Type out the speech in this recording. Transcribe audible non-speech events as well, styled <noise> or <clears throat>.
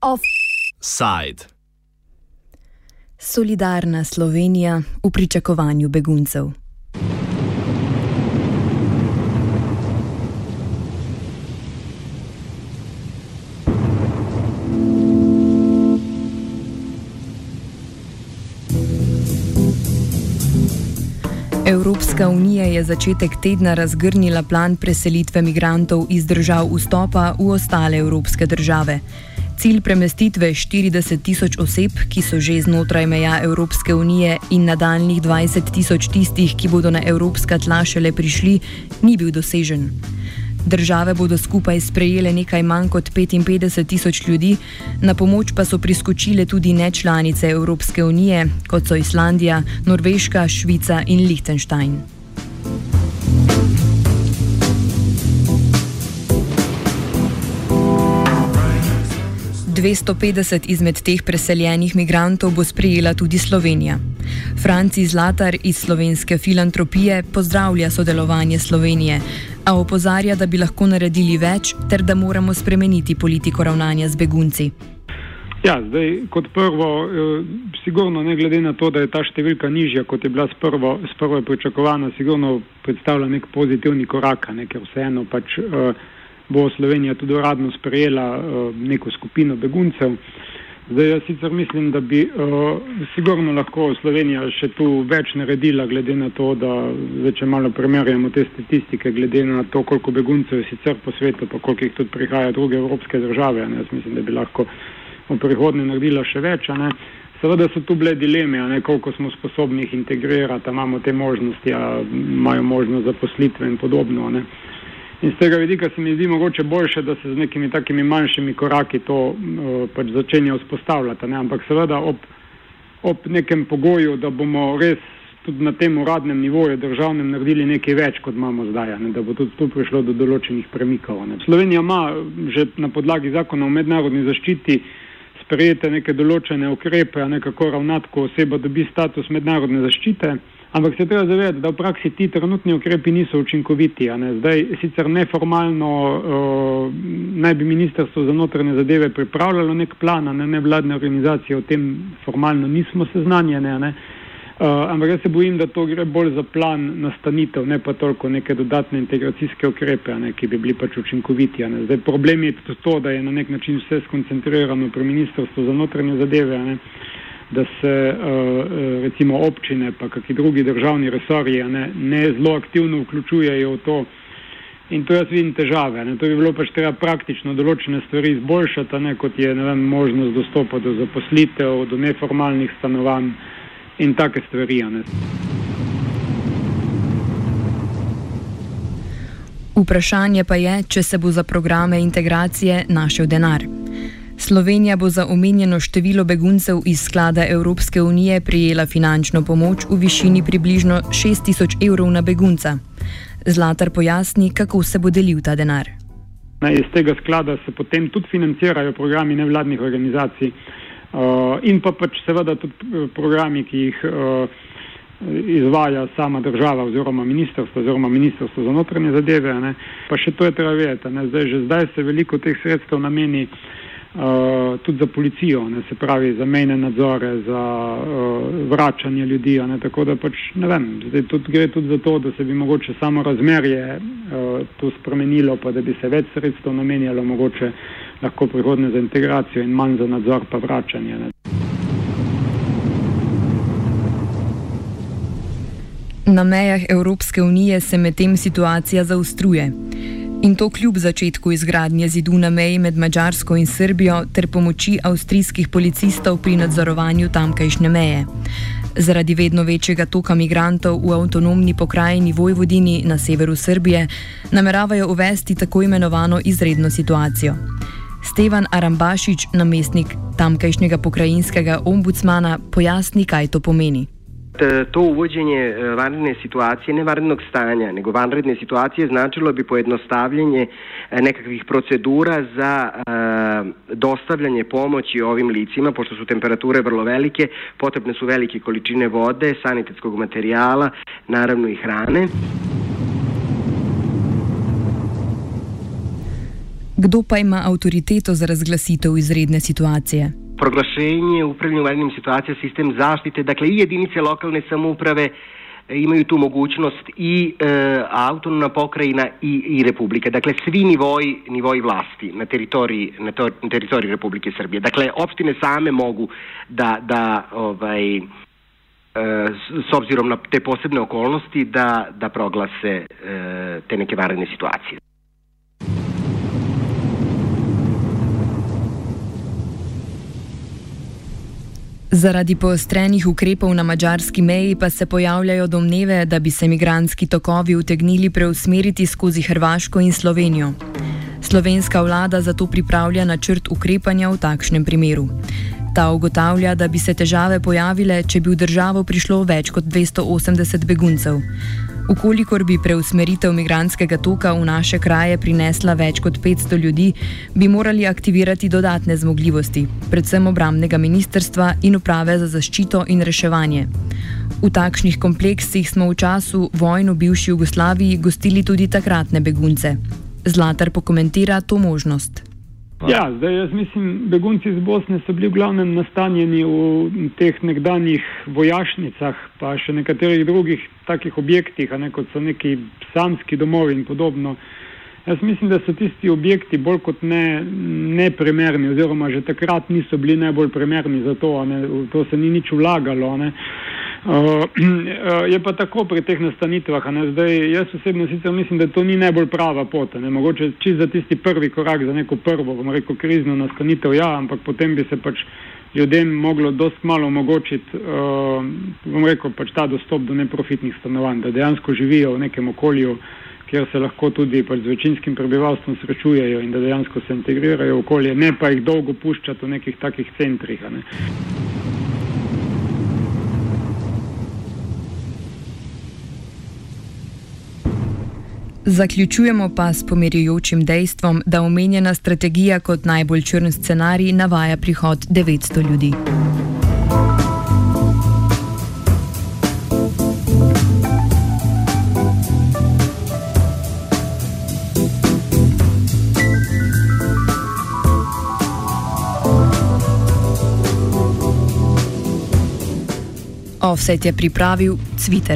Offside. Solidarna Slovenija v pričakovanju beguncev. Evropska unija je začetek tedna razgrnila plan preselitve migrantov iz držav vstopa v ostale evropske države. Cilj premestitve 40 tisoč oseb, ki so že znotraj meja Evropske unije, in nadaljnih 20 tisoč tistih, ki bodo na evropska tla šele prišli, ni bil dosežen. Države bodo skupaj sprejele nekaj manj kot 55 tisoč ljudi, na pomoč pa so priskočile tudi nečlanice Evropske unije, kot so Islandija, Norveška, Švica in Liechtenstein. 250 izmed teh preseljenih migrantov bo sprejela tudi Slovenija. Franci Zlatar iz slovenske filantropije pozdravlja sodelovanje Slovenije, a opozarja, da bi lahko naredili več ter da moramo spremeniti politiko ravnanja z begunci. Ja, zdaj, kot prvo, eh, sigurno ne glede na to, da je ta številka nižja, kot je bila sprvo pričakovana, sigurno predstavlja nek pozitivni korak, ne, ker vseeno pač. Eh, bo Slovenija tudi uradno sprejela uh, neko skupino beguncev. Zdaj jaz sicer mislim, da bi uh, sigurno lahko Slovenija še tu več naredila, glede na to, da zdaj, če malo primerjamo te statistike, glede na to, koliko beguncev je sicer po svetu, pa koliko jih tudi prihaja druge evropske države. Ne? Jaz mislim, da bi lahko v prihodnje naredila še več. Ne? Seveda so tu bile dileme, ne, koliko smo sposobni jih integrirati, imamo te možnosti, imajo možnost zaposlitve in podobno. Ne. In z tega vidika se mi zdi mogoče boljše, da se z nekimi takimi manjšimi koraki to uh, pač začenja vzpostavljati. Ne? Ampak seveda ob, ob nekem pogoju, da bomo res tudi na tem uradnem nivoju državnem naredili nekaj več, kot imamo zdaj, ne? da bo tudi tu prišlo do določenih premikov. Ne? Slovenija ima že na podlagi zakona o mednarodni zaščiti sprejete neke določene ukrepe, ne kako ravnati, ko oseba dobi status mednarodne zaščite. Ampak se treba zavedati, da v praksi ti trenutni ukrepi niso učinkoviti. Zdaj sicer neformalno uh, naj bi ministrstvo za notranje zadeve pripravljalo nek plan, ne nevladne organizacije o tem formalno nismo seznanjene. Ne? Uh, ampak jaz se bojim, da to gre bolj za plan nastanitev, ne pa toliko neke dodatne integracijske ukrepe, ne, ki bi bili pač učinkoviti. Zdaj problem je tudi to, da je na nek način vse skoncentrirano pri ministrstvu za notranje zadeve. Ne? Da se eh, recimo občine pa kakšni drugi državni resorji ne, ne zelo aktivno vključujejo v to. In to jaz vidim težave. Ne. To bi bilo pač treba praktično določene stvari izboljšati, ne, kot je vem, možnost dostopa do zaposlitev, do neformalnih stanovanj in take stvari. Ne. Vprašanje pa je, če se bo za programe integracije našel denar. Slovenija bo za omenjeno število beguncev iz sklada Evropske unije prijela finančno pomoč v višini približno 6000 evrov na begunca. Zlatar pojasni, kako se bo delil ta denar. Iz tega sklada se potem tudi financirajo programi nevladnih organizacij uh, in pa pač seveda tudi uh, programi, ki jih uh, izvaja sama država oziroma ministrstvo oziroma ministrstvo za notranje zadeve. Ne. Pa še to je treba vedeti. Zdaj, že zdaj se veliko teh sredstev nameni uh, tudi za policijo, ne, se pravi za mejne nadzore, za uh, vračanje ljudi. Ne, tako da pač ne vem, zdaj tudi gre tudi za to, da se bi mogoče samo razmerje uh, tu spremenilo, pa da bi se več sredstev namenjalo mogoče lahko prihodne za integracijo in manj za nadzor pa vračanje. Ne. Na mejah Evropske unije se medtem situacija zaostruje. In to kljub začetku izgradnje zidu na meji med Mačarsko in Srbijo ter pomoči avstrijskih policistov pri nadzorovanju tamkajšnje meje. Zaradi vedno večjega toka migrantov v avtonomni pokrajini Vojvodini na severu Srbije nameravajo uvesti tako imenovano izredno situacijo. Stevan Arambašič, namestnik tamkajšnjega pokrajinskega ombudsmana, pojasni, kaj to pomeni. To uvođenje e, vanredne situacije, ne vanrednog stanja, nego vanredne situacije značilo bi pojednostavljanje e, nekakvih procedura za e, dostavljanje pomoći ovim licima, pošto su temperature vrlo velike, potrebne su velike količine vode, sanitetskog materijala, naravno i hrane. Kdo pa ima avtoriteto za razglasitev izredne situacije? Proglašenje upravljanja u vanrednim situacijama, sistem zaštite, dakle i jedinice lokalne samouprave e, imaju tu mogućnost i e, autonomna pokrajina i, i republika. Dakle, svi nivoji, nivoji vlasti na teritoriji, na, to, na teritoriji Republike Srbije. Dakle, opštine same mogu da, da ovaj, e, s obzirom na te posebne okolnosti da, da proglase e, te neke vanredne situacije. Zaradi poostrenih ukrepov na mačarski meji pa se pojavljajo domneve, da bi se migranski tokovi utegnili preusmeriti skozi Hrvaško in Slovenijo. Slovenska vlada zato pripravlja načrt ukrepanja v takšnem primeru. Ta ugotavlja, da bi se težave pojavile, če bi v državo prišlo več kot 280 beguncev. Ukolikor bi preusmeritev migranskega toka v naše kraje prinesla več kot 500 ljudi, bi morali aktivirati dodatne zmogljivosti, predvsem obramnega ministrstva in uprave za zaščito in reševanje. V takšnih kompleksih smo v času vojn v bivši Jugoslaviji gostili tudi takratne begunce. Zlatar pokomentira to možnost. Ja, zdaj jaz mislim, begunci iz Bosne so bili v glavnem nastanjeni v teh nekdanjih vojašnicah, pa še nekaterih drugih takih objektih, ne, kot so neki samski domovi in podobno. Jaz mislim, da so tisti objekti bolj kot ne neprimerni, oziroma že takrat niso bili najbolj primerni za to, ne, v to se ni nič vlagalo. Ne. Uh, <clears throat> je pa tako pri teh nastanitvah. Zdaj, jaz osebno sicer mislim, da to ni najbolj prava pot. Ne? Mogoče čist za tisti prvi korak, za neko prvo, bomo rekel, krizno nastanitev, ja, ampak potem bi se pač ljudem moglo dost malo omogočiti, uh, bom rekel, pač ta dostop do neprofitnih stanovanj, da dejansko živijo v nekem okolju, kjer se lahko tudi pač z večinskim prebivalstvom srečujejo in da dejansko se integrirajo v okolje, ne pa jih dolgo puščati v nekih takih centrih. Ne? Zaključujemo pa s pomirjujočim dejstvom, da omenjena strategija kot najbolj črn scenarij navaja prihod 900 ljudi. Offset je pripravil Twitter.